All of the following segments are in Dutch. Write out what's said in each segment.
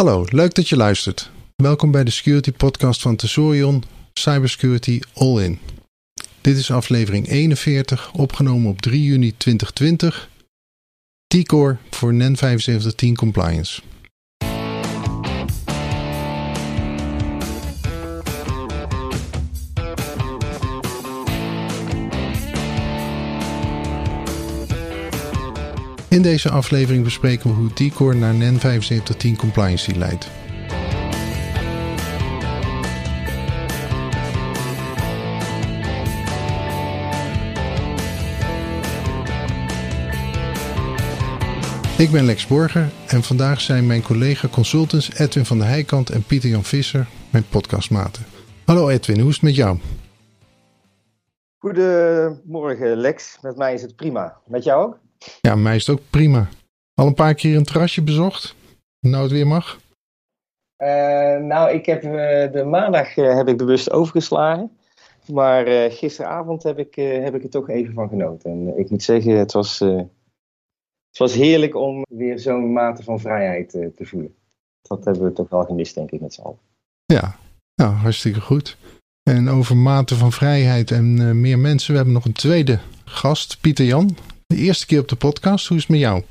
Hallo, leuk dat je luistert. Welkom bij de Security Podcast van Tesorion, Cybersecurity All In. Dit is aflevering 41, opgenomen op 3 juni 2020. T-Core voor NEN 7510 Compliance. In deze aflevering bespreken we hoe T-Core naar NEN 7510 Compliance leidt. Ik ben Lex Borger en vandaag zijn mijn collega consultants Edwin van der Heijkant en Pieter Jan Visser mijn podcastmaten. Hallo Edwin, hoe is het met jou? Goedemorgen Lex, met mij is het prima. Met jou ook? Ja, mij is het ook prima. Al een paar keer een terrasje bezocht? Nou het weer mag? Uh, nou, ik heb uh, de maandag uh, heb ik bewust overgeslagen. Maar gisteravond heb ik, heb ik er toch even van genoten. En ik moet zeggen, het was, het was heerlijk om weer zo'n mate van vrijheid te voelen. Dat hebben we toch wel gemist, denk ik, met z'n allen. Ja, nou, hartstikke goed. En over mate van vrijheid en meer mensen, we hebben nog een tweede gast, Pieter Jan. De eerste keer op de podcast. Hoe is het met jou?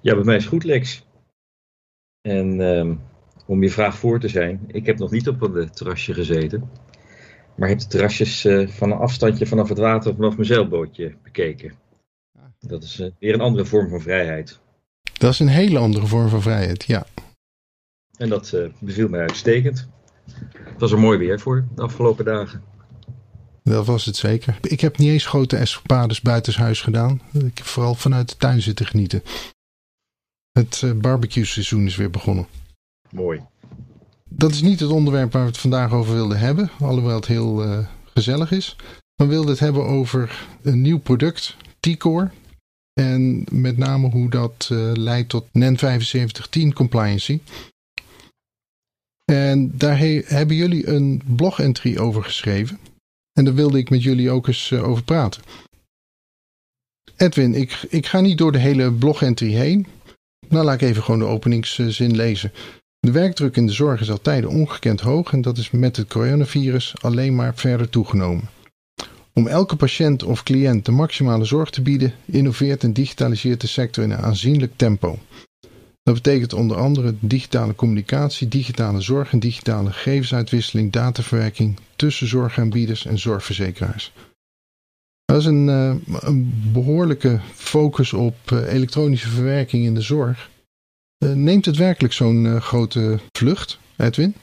Ja, bij mij is goed, Lex. En um, om je vraag voor te zijn, ik heb nog niet op een terrasje gezeten. Maar heb de terrasjes uh, van een afstandje vanaf het water vanaf mijn zeilbootje bekeken. Dat is uh, weer een andere vorm van vrijheid. Dat is een hele andere vorm van vrijheid, ja. En dat uh, beviel mij uitstekend. Het was er mooi weer voor de afgelopen dagen. Dat was het zeker. Ik heb niet eens grote escapades buitenshuis gedaan. Ik heb vooral vanuit de tuin zitten genieten. Het uh, barbecue seizoen is weer begonnen. Mooi. Dat is niet het onderwerp waar we het vandaag over wilden hebben. Alhoewel het heel uh, gezellig is. We wilden het hebben over een nieuw product, T-Core. En met name hoe dat uh, leidt tot NEN 7510 compliancy. En daar he hebben jullie een blog entry over geschreven. En daar wilde ik met jullie ook eens uh, over praten. Edwin, ik, ik ga niet door de hele blog-entry heen. Nou, laat ik even gewoon de openingszin lezen. De werkdruk in de zorg is al tijden ongekend hoog en dat is met het coronavirus alleen maar verder toegenomen. Om elke patiënt of cliënt de maximale zorg te bieden, innoveert en digitaliseert de sector in een aanzienlijk tempo. Dat betekent onder andere digitale communicatie, digitale zorg en digitale gegevensuitwisseling, dataverwerking tussen zorgaanbieders en zorgverzekeraars. Dat is een, een behoorlijke focus op uh, elektronische verwerking in de zorg. Uh, neemt het werkelijk zo'n grote vlucht, Edwin?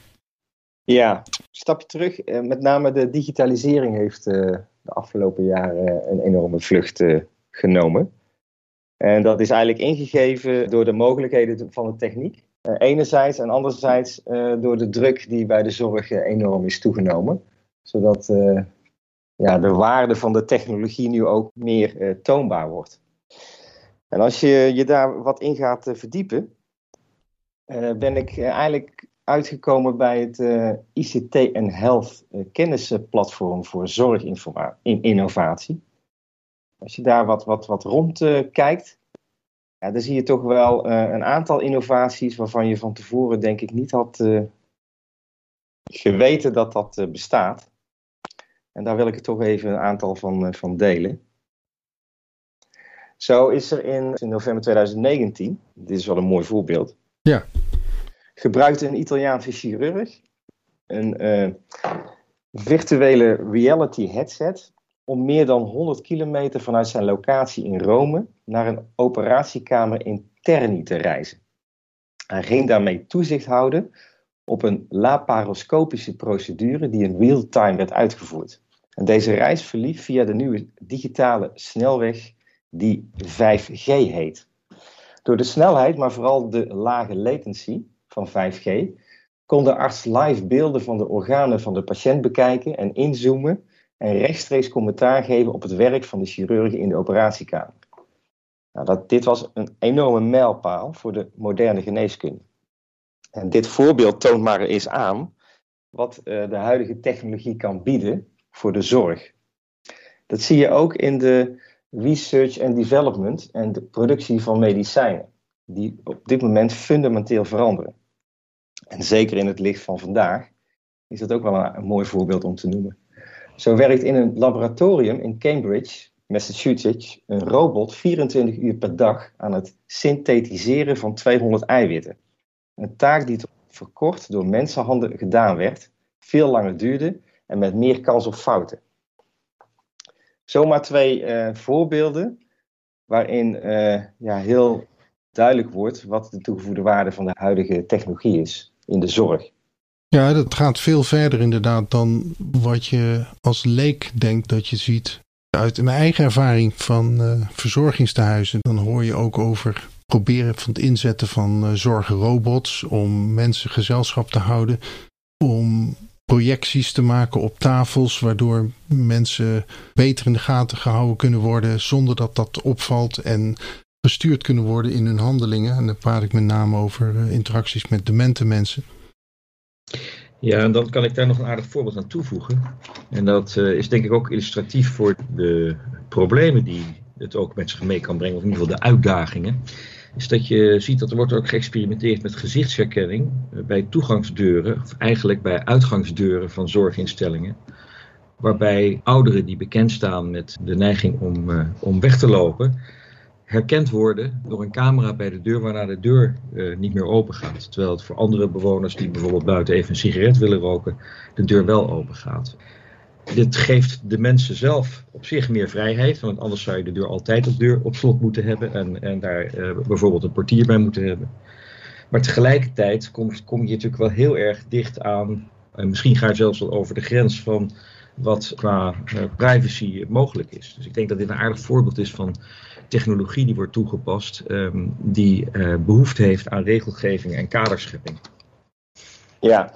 Ja, stapje terug. met name de digitalisering heeft de afgelopen jaren een enorme vlucht genomen. En dat is eigenlijk ingegeven door de mogelijkheden van de techniek. Uh, enerzijds en anderzijds uh, door de druk die bij de zorg uh, enorm is toegenomen. Zodat ja, de waarde van de technologie nu ook meer toonbaar wordt. En als je je daar wat in gaat verdiepen, ben ik eigenlijk uitgekomen bij het ICT en Health kennisplatform voor zorginnovatie. Als je daar wat, wat, wat rond uh, kijkt, ja, dan zie je toch wel uh, een aantal innovaties waarvan je van tevoren denk ik niet had uh, geweten dat dat bestaat. En daar wil ik er toch even een aantal van, van delen. Zo is er in, in november 2019, dit is wel een mooi voorbeeld, ja. gebruikte een Italiaanse chirurg een virtuele reality headset om meer dan 100 kilometer vanuit zijn locatie in Rome naar een operatiekamer in Terni te reizen. Hij ging daarmee toezicht houden op een laparoscopische procedure die in real-time werd uitgevoerd. En deze reis verliep via de nieuwe digitale snelweg die 5G heet. Door de snelheid, maar vooral de lage latency van 5G, kon de arts live beelden van de organen van de patiënt bekijken en inzoomen en rechtstreeks commentaar geven op het werk van de chirurgen in de operatiekamer. Nou, dat, dit was een enorme mijlpaal voor de moderne geneeskunde. En dit voorbeeld toont maar eens aan wat uh, de huidige technologie kan bieden voor de zorg. Dat zie je ook in de research and development en de productie van medicijnen, die op dit moment fundamenteel veranderen. En zeker in het licht van vandaag is dat ook wel een mooi voorbeeld om te noemen. Zo werkt in een laboratorium in Cambridge, Massachusetts, een robot 24 uur per dag aan het synthetiseren van 200 eiwitten. Een taak die verkort door mensenhanden gedaan werd, veel langer duurde en met meer kans op fouten. Zomaar twee uh, voorbeelden waarin uh, ja, heel duidelijk wordt wat de toegevoegde waarde van de huidige technologie is in de zorg. Ja, dat gaat veel verder inderdaad dan wat je als leek denkt dat je ziet. Uit mijn eigen ervaring van uh, verzorgingstehuizen, dan hoor je ook over proberen van het inzetten van uh, zorgrobots om mensen gezelschap te houden, om projecties te maken op tafels, waardoor mensen beter in de gaten gehouden kunnen worden zonder dat dat opvalt en gestuurd kunnen worden in hun handelingen. En dan praat ik met name over uh, interacties met demente mensen. Ja, en dan kan ik daar nog een aardig voorbeeld aan toevoegen. En dat uh, is denk ik ook illustratief voor de problemen die het ook met zich mee kan brengen, of in ieder geval de uitdagingen. Is dat je ziet dat er wordt ook geëxperimenteerd met gezichtsherkenning bij toegangsdeuren, of eigenlijk bij uitgangsdeuren van zorginstellingen. Waarbij ouderen die bekend staan met de neiging om, uh, om weg te lopen, herkend worden door een camera bij de deur waarna de deur uh, niet meer open gaat. Terwijl het voor andere bewoners die bijvoorbeeld buiten even een sigaret willen roken, de deur wel open gaat. Dit geeft de mensen zelf op zich meer vrijheid, want anders zou je de deur altijd op, deur, op slot moeten hebben en, en daar uh, bijvoorbeeld een portier bij moeten hebben. Maar tegelijkertijd kom, je natuurlijk wel heel erg dicht aan, en misschien ga je zelfs wel over de grens van wat qua uh, privacy mogelijk is. Dus ik denk dat dit een aardig voorbeeld is van technologie die wordt toegepast, um, die uh, behoefte heeft aan regelgeving en kaderschepping. Ja,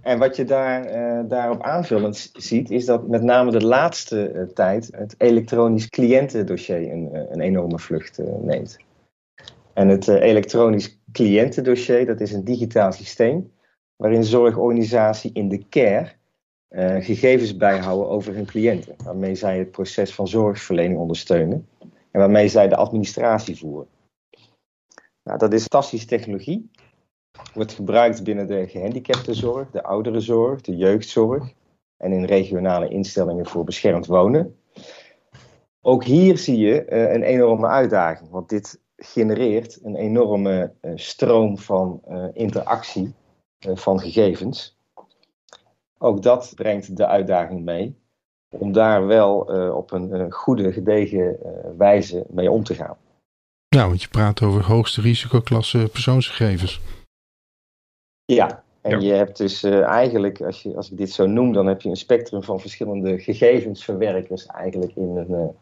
en wat je daar, uh, daarop aanvullend ziet, is dat met name de laatste uh, tijd het elektronisch cliëntendossier een, een enorme vlucht neemt. En het elektronisch cliëntendossier, dat is een digitaal systeem waarin zorgorganisatie in de care gegevens bijhouden over hun cliënten, waarmee zij het proces van zorgverlening ondersteunen en waarmee zij de administratie voeren. Nou, dat is fantastische technologie. Wordt gebruikt binnen de gehandicaptenzorg, de ouderenzorg, de jeugdzorg en in regionale instellingen voor beschermd wonen. Ook hier zie je uh, een enorme uitdaging, want dit genereert een enorme uh, stroom van uh, interactie van gegevens. Ook dat brengt de uitdaging mee om daar wel uh, op een uh, goede, gedegen uh, wijze mee om te gaan. Ja, want je praat over hoogste risicoklasse persoonsgegevens. Ja, en ja. je hebt dus eigenlijk, als, je, als ik dit zo noem, dan heb je een spectrum van verschillende gegevensverwerkers eigenlijk in, een,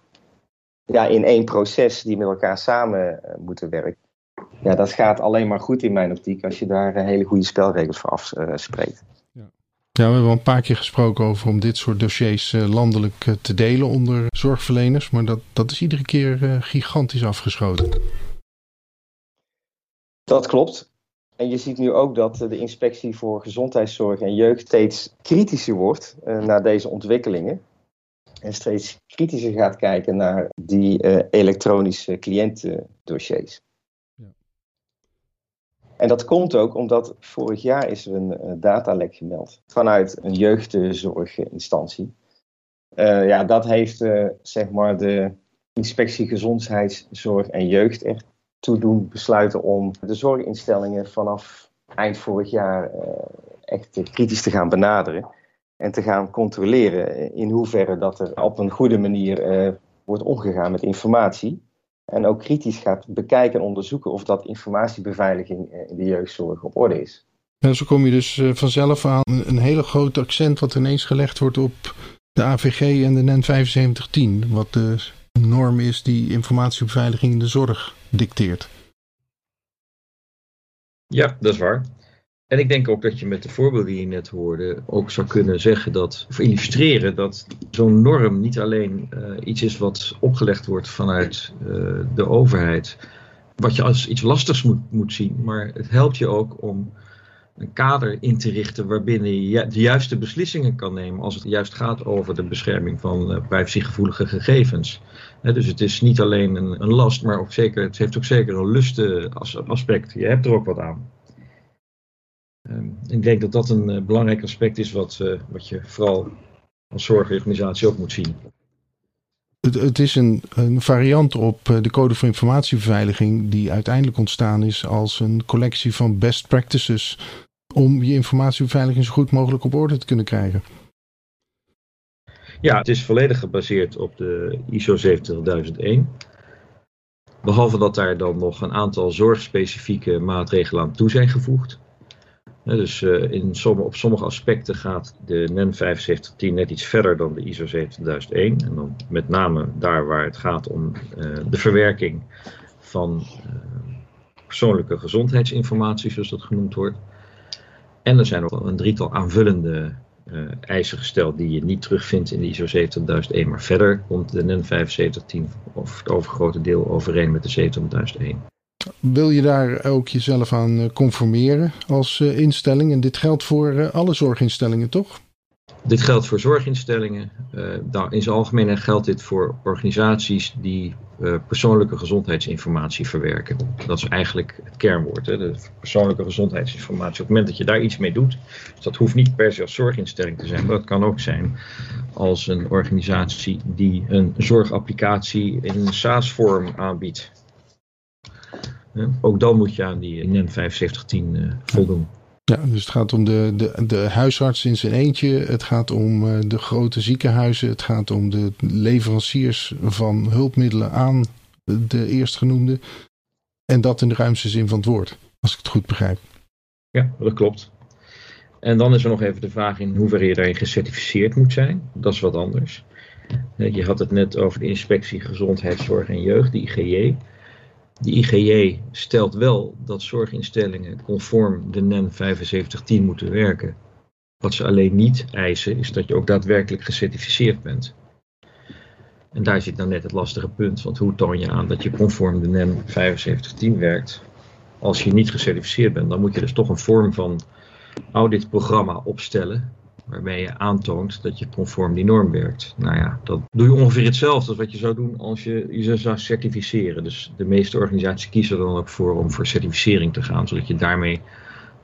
ja, in één proces die met elkaar samen moeten werken. Ja, dat gaat alleen maar goed in mijn optiek als je daar hele goede spelregels voor afspreekt. Ja, we hebben al een paar keer gesproken over om dit soort dossiers uh, landelijk uh, te delen onder zorgverleners. Maar dat, dat is iedere keer uh, gigantisch afgeschoten. Dat klopt. En je ziet nu ook dat de inspectie voor gezondheidszorg en jeugd steeds kritischer wordt naar deze ontwikkelingen. En steeds kritischer gaat kijken naar die elektronische cliëntendossiers. En dat komt ook omdat vorig jaar is er een uh, datalek gemeld vanuit een jeugdzorginstantie. Uh, ja, dat heeft uh, zeg maar de inspectie gezondheidszorg en jeugd echt toe doen besluiten om de zorginstellingen vanaf eind vorig jaar echt kritisch te gaan benaderen. En te gaan controleren in hoeverre dat er op een goede manier wordt omgegaan met informatie. En ook kritisch gaat bekijken en onderzoeken of dat informatiebeveiliging in de jeugdzorg op orde is. En zo kom je dus vanzelf aan een hele groot accent wat ineens gelegd wordt op de AVG en de NEN 7510. Wat de norm is die informatiebeveiliging in de zorg dicteert. Ja, dat is waar. En ik denk ook dat je met de voorbeelden die je net hoorde ook zou kunnen zeggen dat, of illustreren dat zo'n norm niet alleen uh, iets is wat opgelegd wordt vanuit uh, de overheid, wat je als iets lastigs moet, moet zien, maar het helpt je ook om een kader in te richten waarbinnen je de juiste beslissingen kan nemen als het juist gaat over de bescherming van uh, privacygevoelige gegevens. Dus het is niet alleen een, een last, maar ook zeker, het heeft ook zeker een lustenaspect. Je hebt er ook wat aan. Ik denk dat dat een belangrijk aspect is wat, wat je vooral als zorgorganisatie ook moet zien. Het, het is een, een, variant op de Code voor Informatiebeveiliging, die uiteindelijk ontstaan is als een collectie van best practices om je informatiebeveiliging zo goed mogelijk op orde te kunnen krijgen. Ja, het is volledig gebaseerd op de ISO 27001. Behalve dat daar dan nog een aantal zorgspecifieke maatregelen aan toe zijn gevoegd. Dus uh, in sommige, op sommige aspecten gaat de NEN 7510 net iets verder dan de ISO 27001. En dan met name daar waar het gaat om uh, de verwerking van uh, persoonlijke gezondheidsinformatie, zoals dat genoemd wordt. En er zijn ook een drietal aanvullende eisen gesteld die je niet terugvindt in de ISO 27001. Maar verder komt de NEN 7510 of het overgrote deel overeen met de 27001. Wil je daar ook jezelf aan eh, conformeren als uh, instelling? En dit geldt voor alle zorginstellingen, toch? Dit geldt voor zorginstellingen. In zijn algemeen geldt dit voor organisaties die persoonlijke gezondheidsinformatie verwerken. Dat is eigenlijk het kernwoord. Hè? De persoonlijke gezondheidsinformatie. Op het moment dat je daar iets mee doet, dus dat hoeft niet per se als zorginstelling te zijn, maar dat kan ook zijn als een organisatie die een zorgapplicatie in SaaS-vorm aanbiedt. Ook dan moet je aan die NEN 7510 uh, voldoen. Ja, dus het gaat om de, de, de huisarts in zijn eentje. Het gaat om uh, de grote ziekenhuizen. Het gaat om de leveranciers van hulpmiddelen aan de eerstgenoemde. En dat in de ruimste zin van het woord, als ik het goed begrijp. Ja, dat klopt. En dan is er nog even de vraag in hoeverre je daarin gecertificeerd moet zijn. Dat is wat anders. Je had het net over de inspectie gezondheidszorg en jeugd, de IGJ. De IGJ stelt wel dat zorginstellingen conform de NEN 7510 moeten werken. Wat ze alleen niet eisen is dat je ook daadwerkelijk gecertificeerd bent. En daar zit dan net het lastige punt, want hoe toon je aan dat je conform de NEN 7510 werkt? Als je niet gecertificeerd bent, dan moet je dus toch een vorm van auditprogramma opstellen waarmee je aantoont dat je conform die norm werkt. Nou ja, dat doe je ongeveer hetzelfde als wat je zou doen als je je zou certificeren. Dus de meeste organisaties kiezen er dan ook voor om voor certificering te gaan, zodat je daarmee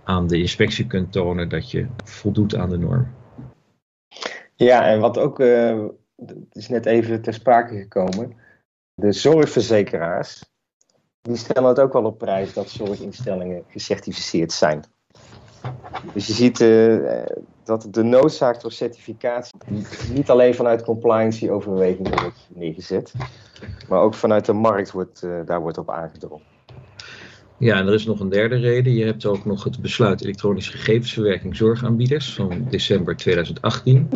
aan de inspectie kunt tonen dat je voldoet aan de norm. Ja, en wat ook, uh, is net even ter sprake gekomen, de zorgverzekeraars, die stellen het ook wel op prijs dat zorginstellingen gecertificeerd zijn. Dus je ziet uh, dat de noodzaak voor certificatie niet alleen vanuit compliance overwegingen wordt neergezet, maar ook vanuit de markt wordt, uh, daar wordt op aangedrongen. Ja, en er is nog een derde reden. Je hebt ook nog het besluit elektronische gegevensverwerking zorgaanbieders van december 2018.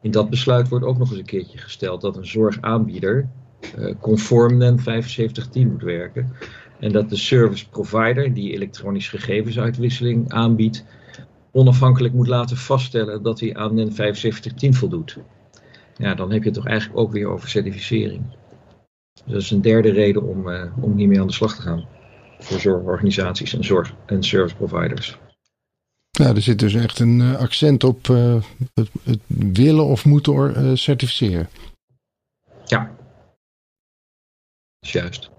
In dat besluit wordt ook nog eens een keertje gesteld dat een zorgaanbieder uh, conform NEN 7510 moet werken. En dat de service provider die elektronische gegevensuitwisseling aanbiedt, onafhankelijk moet laten vaststellen dat hij aan NEN 7510 voldoet. Ja, dan heb je het toch eigenlijk ook weer over certificering. Dus dat is een derde reden om, uh, om hiermee aan de slag te gaan. Voor zorgorganisaties en, zorg- en service providers. Nou, er zit dus echt een uh, accent op uh, het, het, willen of moeten certificeren. Ja, dat is juist.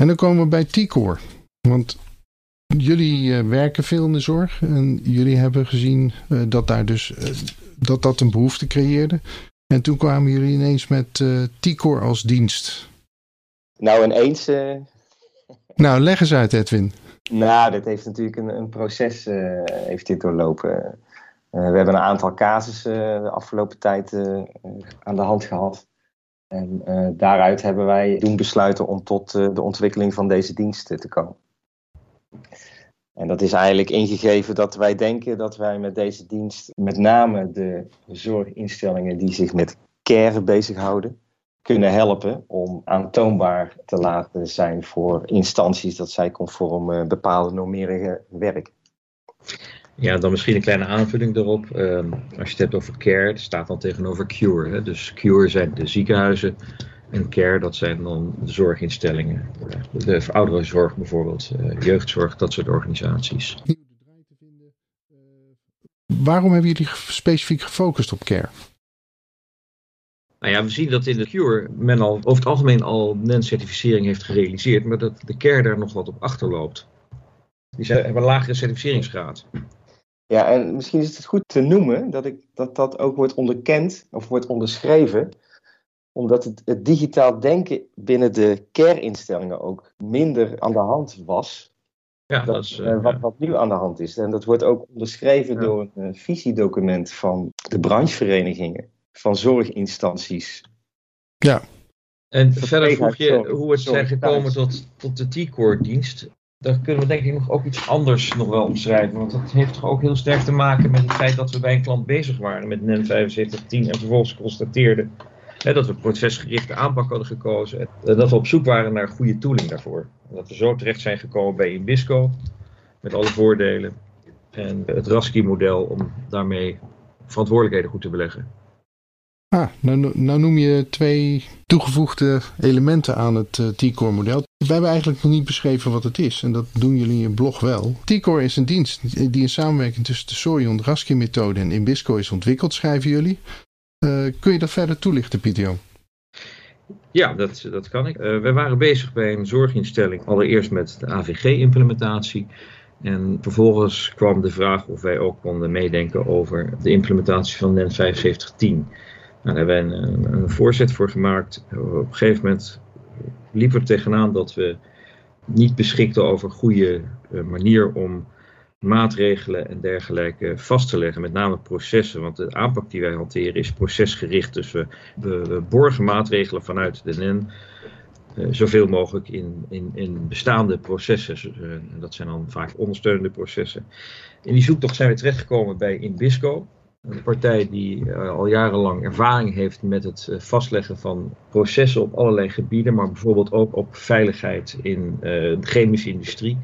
En dan komen we bij T-Core. Want jullie uh, werken veel in de zorg en jullie hebben gezien uh, dat daar dus uh, dat dat een behoefte creëerde. En toen kwamen jullie ineens met T-Core als dienst. Nou, ineens. nou, leg eens uit, Edwin. Nou, dit heeft natuurlijk een, een proces heeft dit doorlopen. we hebben een aantal casussen de afgelopen tijd aan de hand gehad. En daaruit hebben wij doen besluiten om tot de ontwikkeling van deze dienst te komen. En dat is eigenlijk ingegeven dat wij denken dat wij met deze dienst, met name de zorginstellingen die zich met care bezighouden, kunnen helpen om aantoonbaar te laten zijn voor instanties dat zij conform uh, bepaalde normeringen werken. Ja, dan misschien een kleine aanvulling daarop. Uh, als je het hebt over care, dat staat dan tegenover cure. Hè? Dus cure zijn de ziekenhuizen en care, dat zijn dan de zorginstellingen. De ouderenzorg bijvoorbeeld, uh, jeugdzorg, dat soort organisaties. Waarom hebben jullie specifiek gefocust op care? Nou ja, we zien dat in de Cure men al over het algemeen al NEN-certificering heeft gerealiseerd, maar dat de care daar nog wat op achterloopt. Die zijn, hebben een lagere certificeringsgraad. Ja, en misschien is het goed te noemen dat ik, dat, dat ook wordt onderkend of wordt onderschreven, omdat het, het digitaal denken binnen de care-instellingen ook minder aan de hand was. Ja, dat, dat is, eh, eh, wat, ja. wat nu aan de hand is. En dat wordt ook onderschreven Ja. door een eh, visiedocument van de brancheverenigingen, van zorginstanties. En Verpleeghuis, verder vroeg je hoe het zijn gekomen tot, tot de T-Core-dienst. Daar kunnen we denk ik nog ook iets anders nog wel omschrijven. Want dat heeft toch ook heel sterk te maken met het feit dat we bij een klant bezig waren met NEN 7510 en vervolgens constateerden hè, dat we procesgerichte aanpak hadden gekozen. En dat we op zoek waren naar goede tooling daarvoor. En dat we zo terecht zijn gekomen bij Inbisco met alle voordelen. En het Rasky-model om daarmee verantwoordelijkheden goed te beleggen. Ah, nou, nou noem je twee toegevoegde elementen aan het eh, T-Core model. We hebben eigenlijk nog niet beschreven wat het is. En dat doen jullie in je blog wel. T-Core is een dienst die in samenwerking tussen de Sorion Rasky methode en Inbisco is ontwikkeld, schrijven jullie. Eh, kun je dat verder toelichten, Pieter? Ja, dat, dat kan ik. Eh, we waren bezig bij een zorginstelling, allereerst met de AVG-implementatie. En vervolgens kwam de vraag of wij ook konden meedenken over de implementatie van NEN 7510. Nou, daar hebben we een, voorzet voor gemaakt. Op een gegeven moment liepen we er tegenaan dat we niet beschikten over goede eh, manier om maatregelen en dergelijke vast te leggen. Met name processen, want de aanpak die wij hanteren is procesgericht. Dus we, we, borgen maatregelen vanuit de NEN eh, zoveel mogelijk in, in, in bestaande processen. Eh, en dat zijn dan vaak ondersteunende processen. In die zoektocht zijn we terechtgekomen bij Inbisco. Een partij die eh, al jarenlang ervaring heeft met het eh, vastleggen van processen op allerlei gebieden, maar bijvoorbeeld ook op veiligheid in eh, de chemische industrie.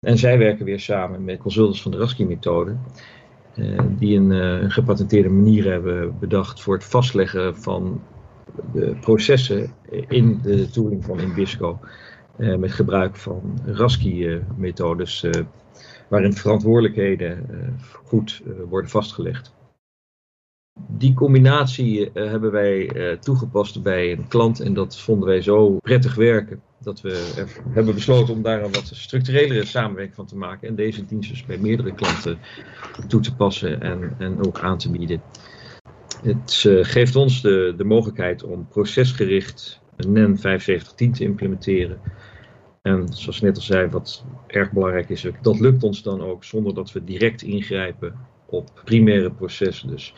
En zij werken weer samen met consultants van de Rasky-methode, die een, gepatenteerde manier hebben bedacht voor het vastleggen van de processen in de tooling van Inbisco. met gebruik van Rasky-methodes, eh, waarin verantwoordelijkheden eh, goed eh, worden vastgelegd. Die combinatie eh, hebben wij toegepast bij een klant en dat vonden wij zo prettig werken dat we hebben besloten om daar een wat structurelere samenwerking van te maken en deze dienst dus bij meerdere klanten toe te passen en, en ook aan te bieden. Het geeft ons de, de mogelijkheid om procesgericht NEN 7510 te implementeren. En zoals net al zei, wat erg belangrijk is, dat lukt ons dan ook zonder dat we direct ingrijpen op primaire processen. Dus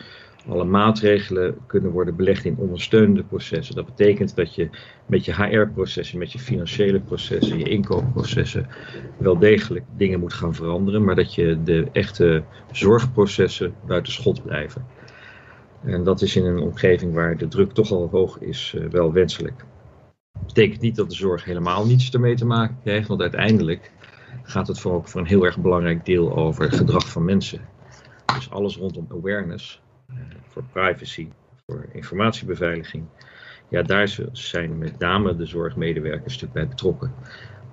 alle maatregelen kunnen worden belegd in ondersteunende processen. Dat betekent dat je met je HR-processen, met je financiële processen, je inkoopprocessen wel degelijk dingen moet gaan veranderen, maar dat je de echte zorgprocessen buiten schot blijven. En dat is in een omgeving waar de druk toch al hoog is, uh, wel wenselijk. Betekent niet dat de zorg helemaal niets ermee te maken krijgt, want uiteindelijk gaat het voor ook voor een heel erg belangrijk deel over gedrag van mensen. Dus alles rondom awareness, uh, voor privacy, voor informatiebeveiliging. Ja, daar zijn met name de zorgmedewerkers stuk bij betrokken.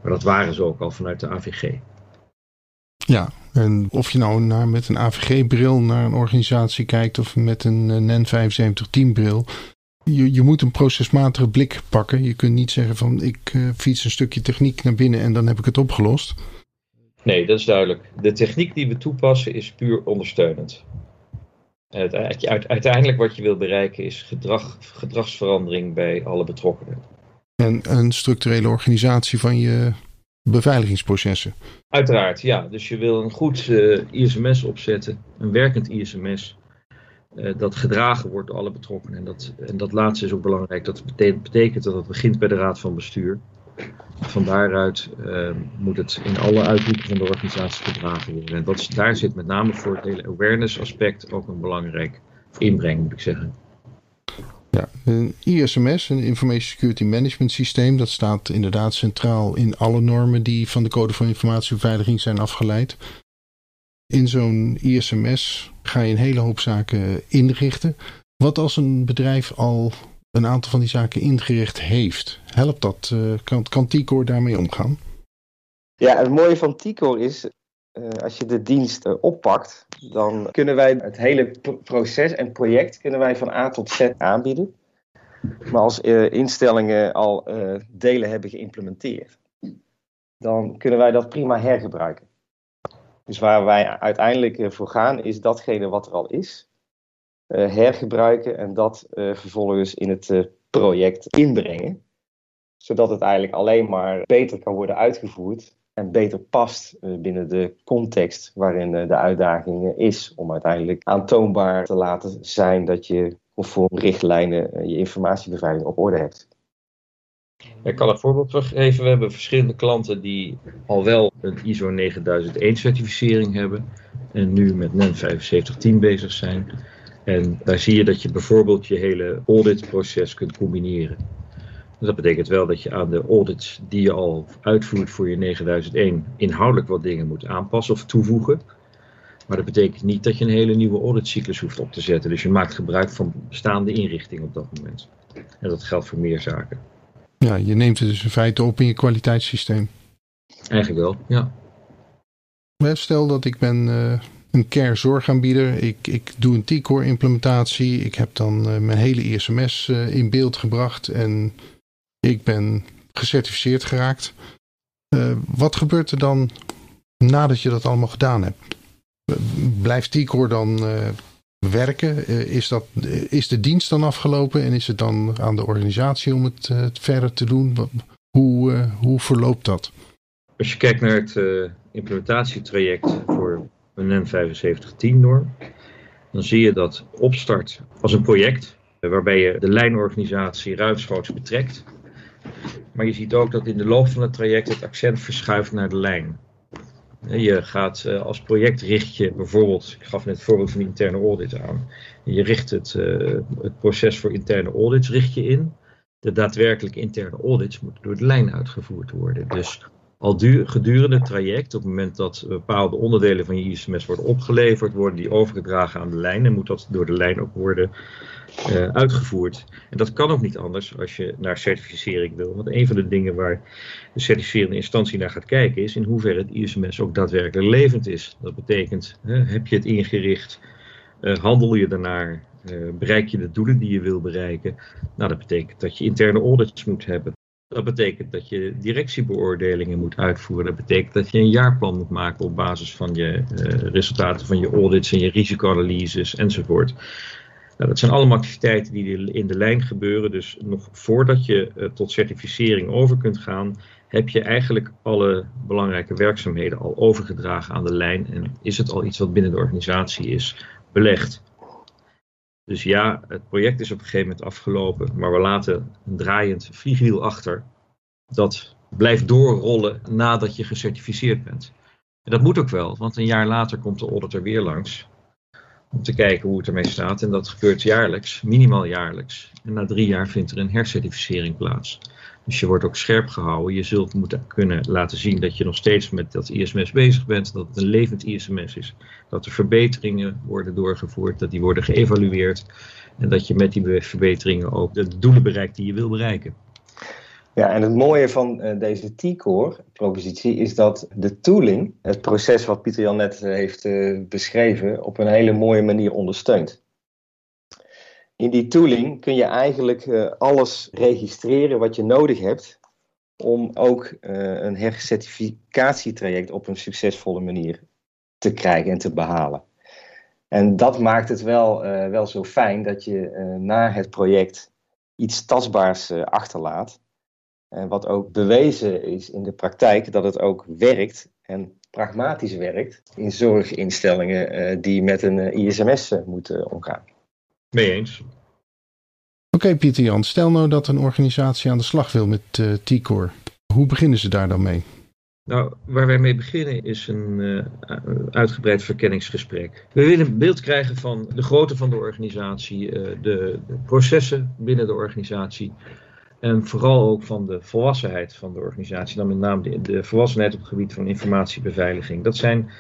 Maar dat waren ze ook al vanuit de AVG. Ja, en of je nou naar, met een AVG-bril naar een organisatie kijkt of met een NEN 7510-bril. Je, je moet een procesmatige blik pakken. Je kunt niet zeggen van ik uh, fiets een stukje techniek naar binnen en dan heb ik het opgelost. Nee, dat is duidelijk. De techniek die we toepassen is puur ondersteunend. Uiteindelijk wat je wil bereiken is gedrag, gedragsverandering bij alle betrokkenen. En een structurele organisatie van je beveiligingsprocessen. Uiteraard, ja. Dus je wil een goed uh, ISMS opzetten, een werkend ISMS, dat gedragen wordt door alle betrokkenen. En dat, en dat laatste is ook belangrijk. Dat betekent, betekent dat het begint bij de raad van bestuur. Van daaruit uh, moet het in alle uithoeken van de organisatie gedragen worden. En dat, daar zit met name voor het hele awareness aspect ook een belangrijk inbreng, moet ik zeggen. Ja, een ISMS, een Information Security Management Systeem, dat staat inderdaad centraal in alle normen die van de Code van Informatiebeveiliging zijn afgeleid. In zo'n ISMS ga je een hele hoop zaken inrichten. Wat als een bedrijf al een aantal van die zaken ingericht heeft? Helpt dat? Uh, kan, kan T-Core daarmee omgaan? Ja, het mooie van T-Core is, uh, als je de dienst uh, oppakt, dan kunnen wij het hele proces en project kunnen wij van A tot Z aanbieden. Maar als instellingen al delen hebben geïmplementeerd. dan kunnen wij dat prima hergebruiken. Dus waar wij uiteindelijk voor gaan, is datgene wat er al is, hergebruiken en dat vervolgens in het project inbrengen. Zodat het eigenlijk alleen maar beter kan worden uitgevoerd en beter past binnen de context waarin de uitdaging is om uiteindelijk aantoonbaar te laten zijn dat je conform richtlijnen je informatiebeveiliging op orde hebt. Ik kan een voorbeeld geven. We hebben verschillende klanten die al wel een ISO 9001 certificering hebben en nu met NEN 7510 bezig zijn. En daar zie je dat je bijvoorbeeld je hele auditproces kunt combineren. Dat betekent wel dat je aan de audits die je al uitvoert voor je 9001 inhoudelijk wat dingen moet aanpassen of toevoegen. Maar dat betekent niet dat je een hele nieuwe auditcyclus hoeft op te zetten. Dus je maakt gebruik van bestaande inrichting op dat moment. En dat geldt voor meer zaken. Ja, je neemt het dus in feite op in je kwaliteitssysteem. Eigenlijk wel, ja. Stel dat ik ben uh, een care zorgaanbieder. Ik, ik doe een T-Core implementatie. Ik heb dan uh, mijn hele ISMS uh, eh, in beeld gebracht. En ik ben gecertificeerd geraakt. wat gebeurt er dan nadat je dat allemaal gedaan hebt? Blijft T-Core dan werken? Eh, is, dat, eh, is de dienst dan afgelopen en is het dan aan de organisatie om het, eh, verder te doen? Hoe, hoe verloopt dat? Als je kijkt naar het implementatietraject voor een NEN 7510 norm, dan zie je dat opstart als een project waarbij je de lijnorganisatie ruimschoots betrekt. Maar je ziet ook dat in de loop van het traject het accent verschuift naar de lijn. Je gaat eh, als project richt je bijvoorbeeld, ik gaf net het voorbeeld van interne audit aan. Je richt het, eh, het proces voor interne audits richt je in. De daadwerkelijke interne audits moeten door de lijn uitgevoerd worden. Dus al duur, gedurende het traject, op het moment dat bepaalde onderdelen van je ISMS worden opgeleverd, worden die overgedragen aan de lijn en moet dat door de lijn ook worden uh, uitgevoerd. En dat kan ook niet anders als je naar certificering wil. Want een van de dingen waar de certificerende instantie naar gaat kijken is in hoeverre het ISMS ook daadwerkelijk levend is. Dat betekent, heb je het ingericht, uh, handel je daarnaar, uh, bereik je de doelen die je wil bereiken. Nou, dat betekent dat je interne audits moet hebben. Dat betekent dat je directiebeoordelingen moet uitvoeren. Dat betekent dat je een jaarplan moet maken op basis van je resultaten van je audits en je risicoanalyses enzovoort. Nou, dat zijn allemaal activiteiten die in de lijn gebeuren. Dus nog voordat je uh, tot certificering over kunt gaan, heb je eigenlijk alle belangrijke werkzaamheden al overgedragen aan de lijn. En is het al iets wat binnen de organisatie is belegd. Dus ja, het project is op een gegeven moment afgelopen, maar we laten een draaiend vliegwiel achter. Dat blijft doorrollen nadat je gecertificeerd bent. En dat moet ook wel, want een jaar later komt de auditor weer langs om te kijken hoe het ermee staat. En dat gebeurt jaarlijks, minimaal jaarlijks. En na drie jaar vindt er een hercertificering plaats. Dus je wordt ook scherp gehouden. Je zult moeten kunnen laten zien dat je nog steeds met dat ISMS bezig bent. Dat het een levend ISMS is. Dat er verbeteringen worden doorgevoerd. Dat die worden geëvalueerd. En dat je met die verbeteringen ook de doelen bereikt die je wil bereiken. Ja, en het mooie van uh, deze T-Core-propositie is dat de tooling, het proces wat Pieter Jan net uh, heeft uh, beschreven, op een hele mooie manier ondersteunt. In die tooling kun je eigenlijk alles registreren wat je nodig hebt om ook een hercertificatietraject op een succesvolle manier te krijgen en te behalen. En dat maakt het wel, wel zo fijn dat je na het project iets tastbaars achterlaat en wat ook bewezen is in de praktijk dat het ook werkt en pragmatisch werkt in zorginstellingen uh, die met een uh, ISMS uh, moeten omgaan. Mee eens. Oké Pieter Jan, stel nou dat een organisatie aan de slag wil met T-Core. Hoe beginnen ze daar dan mee? Nou, waar wij mee beginnen is een uitgebreid verkenningsgesprek. We willen een beeld krijgen van de grootte van de organisatie, de, de processen binnen de organisatie, en vooral ook van de volwassenheid van de organisatie, dan met name de, de, volwassenheid op het gebied van informatiebeveiliging. Dat zijn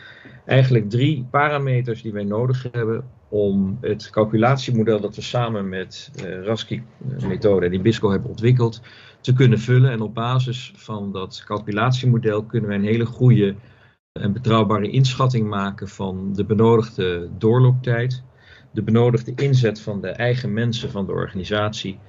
eigenlijk drie parameters die wij nodig hebben om het calculatiemodel dat we samen met uh, eh, Rasky-methode en Ibisco hebben ontwikkeld te kunnen vullen. En op basis van dat calculatiemodel kunnen wij een hele goede en betrouwbare inschatting maken van de benodigde doorlooptijd, de benodigde inzet van de eigen mensen van de organisatie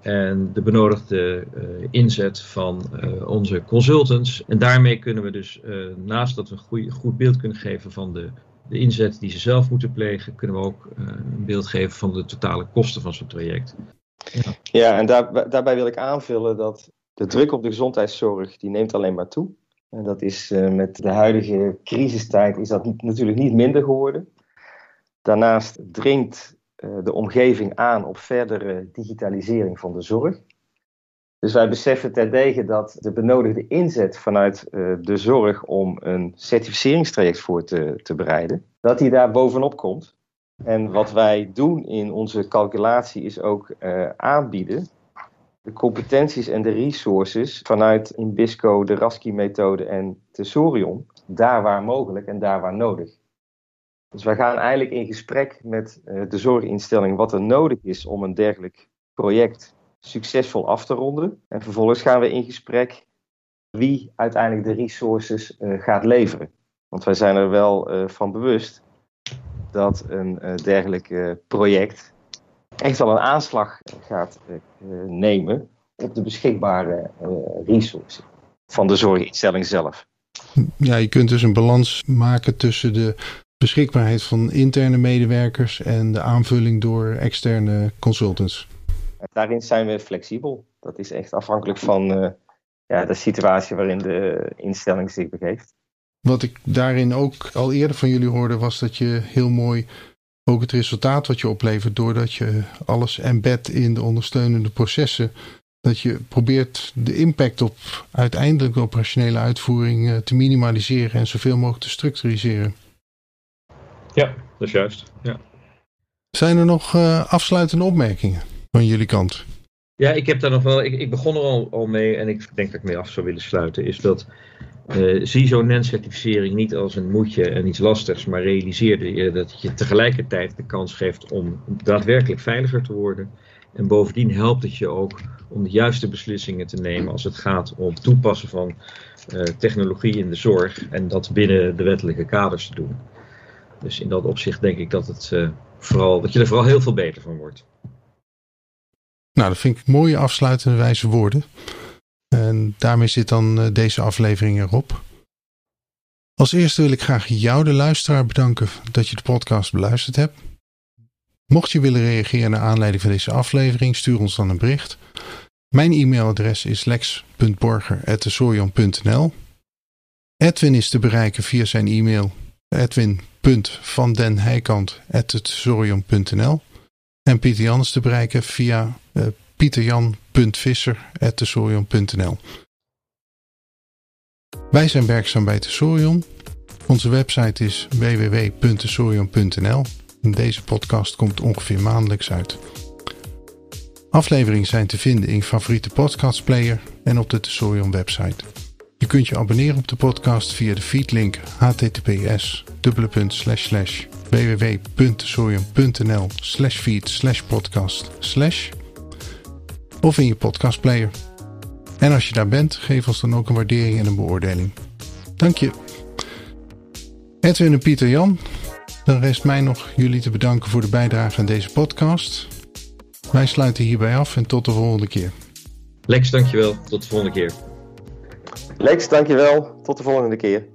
en de benodigde uh, inzet van uh, onze consultants. En daarmee kunnen we dus, uh, naast dat we een goed beeld kunnen geven van de, de inzet die ze zelf moeten plegen, kunnen we ook een beeld geven van de totale kosten van zo'n traject. Ja, en daar, daarbij wil ik aanvullen dat de druk op de gezondheidszorg die neemt alleen maar toe. En dat is met de huidige crisistijd is dat natuurlijk niet minder geworden. Daarnaast dringt eh, de omgeving aan op verdere digitalisering van de zorg. Dus wij beseffen terdege dat de benodigde inzet vanuit uh, de zorg om een certificeringstraject voor te, te bereiden, dat die daar bovenop komt. En wat wij doen in onze calculatie is ook uh, aanbieden de competenties en de resources vanuit Inbisco, de Raski-methode en Tesorion, daar waar mogelijk en daar waar nodig. Dus wij gaan eigenlijk in gesprek met uh, de zorginstelling wat er nodig is om een dergelijk project succesvol af te ronden. En vervolgens gaan we in gesprek wie uiteindelijk de resources uh, gaat leveren. Want wij zijn er wel uh, van bewust dat een dergelijk project echt wel een aanslag gaat nemen op de beschikbare resources van de zorginstelling zelf. Ja, je kunt dus een balans maken tussen de beschikbaarheid van interne medewerkers en de aanvulling door externe consultants? Daarin zijn we flexibel. Dat is echt afhankelijk van uh, ja, de situatie waarin de instelling zich begeeft. Wat ik daarin ook al eerder van jullie hoorde, was dat je heel mooi ook het resultaat wat je oplevert, doordat je alles embed in de ondersteunende processen, dat je probeert de impact op uiteindelijk de operationele uitvoering eh, te minimaliseren en zoveel mogelijk te structuriseren. Ja, dat is juist. Ja. Zijn er nog uh, afsluitende opmerkingen van jullie kant? Ja, ik heb daar nog wel. Ik, ik begon er al, al mee en ik denk dat ik mee af zou willen sluiten. Is dat. Uh, zie zo'n NEN-certificering niet als een moedje en iets lastigs, maar realiseer je dat je tegelijkertijd de kans geeft om daadwerkelijk veiliger te worden. En bovendien helpt het je ook om de juiste beslissingen te nemen als het gaat om toepassen van uh, technologie in de zorg en dat binnen de wettelijke kaders te doen. Dus in dat opzicht denk ik dat, het, uh, vooral, dat je er vooral heel veel beter van wordt. Nou, dat vind ik mooie afsluitende wijze woorden. En daarmee zit dan uh, deze aflevering erop. Als eerste wil ik graag jou, de luisteraar, bedanken dat je de podcast beluisterd hebt. Mocht je willen reageren naar aanleiding van deze aflevering, stuur ons dan een bericht. Mijn e-mailadres is lex.borger.tesorion.nl Edwin is te bereiken via zijn e-mail edwin.vandenheikant.tesorium.nl en Pieter Jan is te bereiken via uh, pieterjan.visser.tesorium.nl Wij zijn werkzaam bij Tesorium. Onze website is www.tesorium.nl Deze podcast komt ongeveer maandelijks uit. Afleveringen zijn te vinden in favoriete podcastplayer en op de Tesorium website. Je kunt je abonneren op de podcast via de feedlink https www.sorium.nl slash feed slash podcast of in je podcastplayer. En als je daar bent, geef ons dan ook een waardering en een beoordeling. Dank je. Edwin en Pieter Jan, dan rest mij nog jullie te bedanken voor de bijdrage aan deze podcast. Wij sluiten hierbij af en tot de volgende keer. Lex, dankjewel. Tot de volgende keer. Lex, dankjewel. Tot de volgende keer.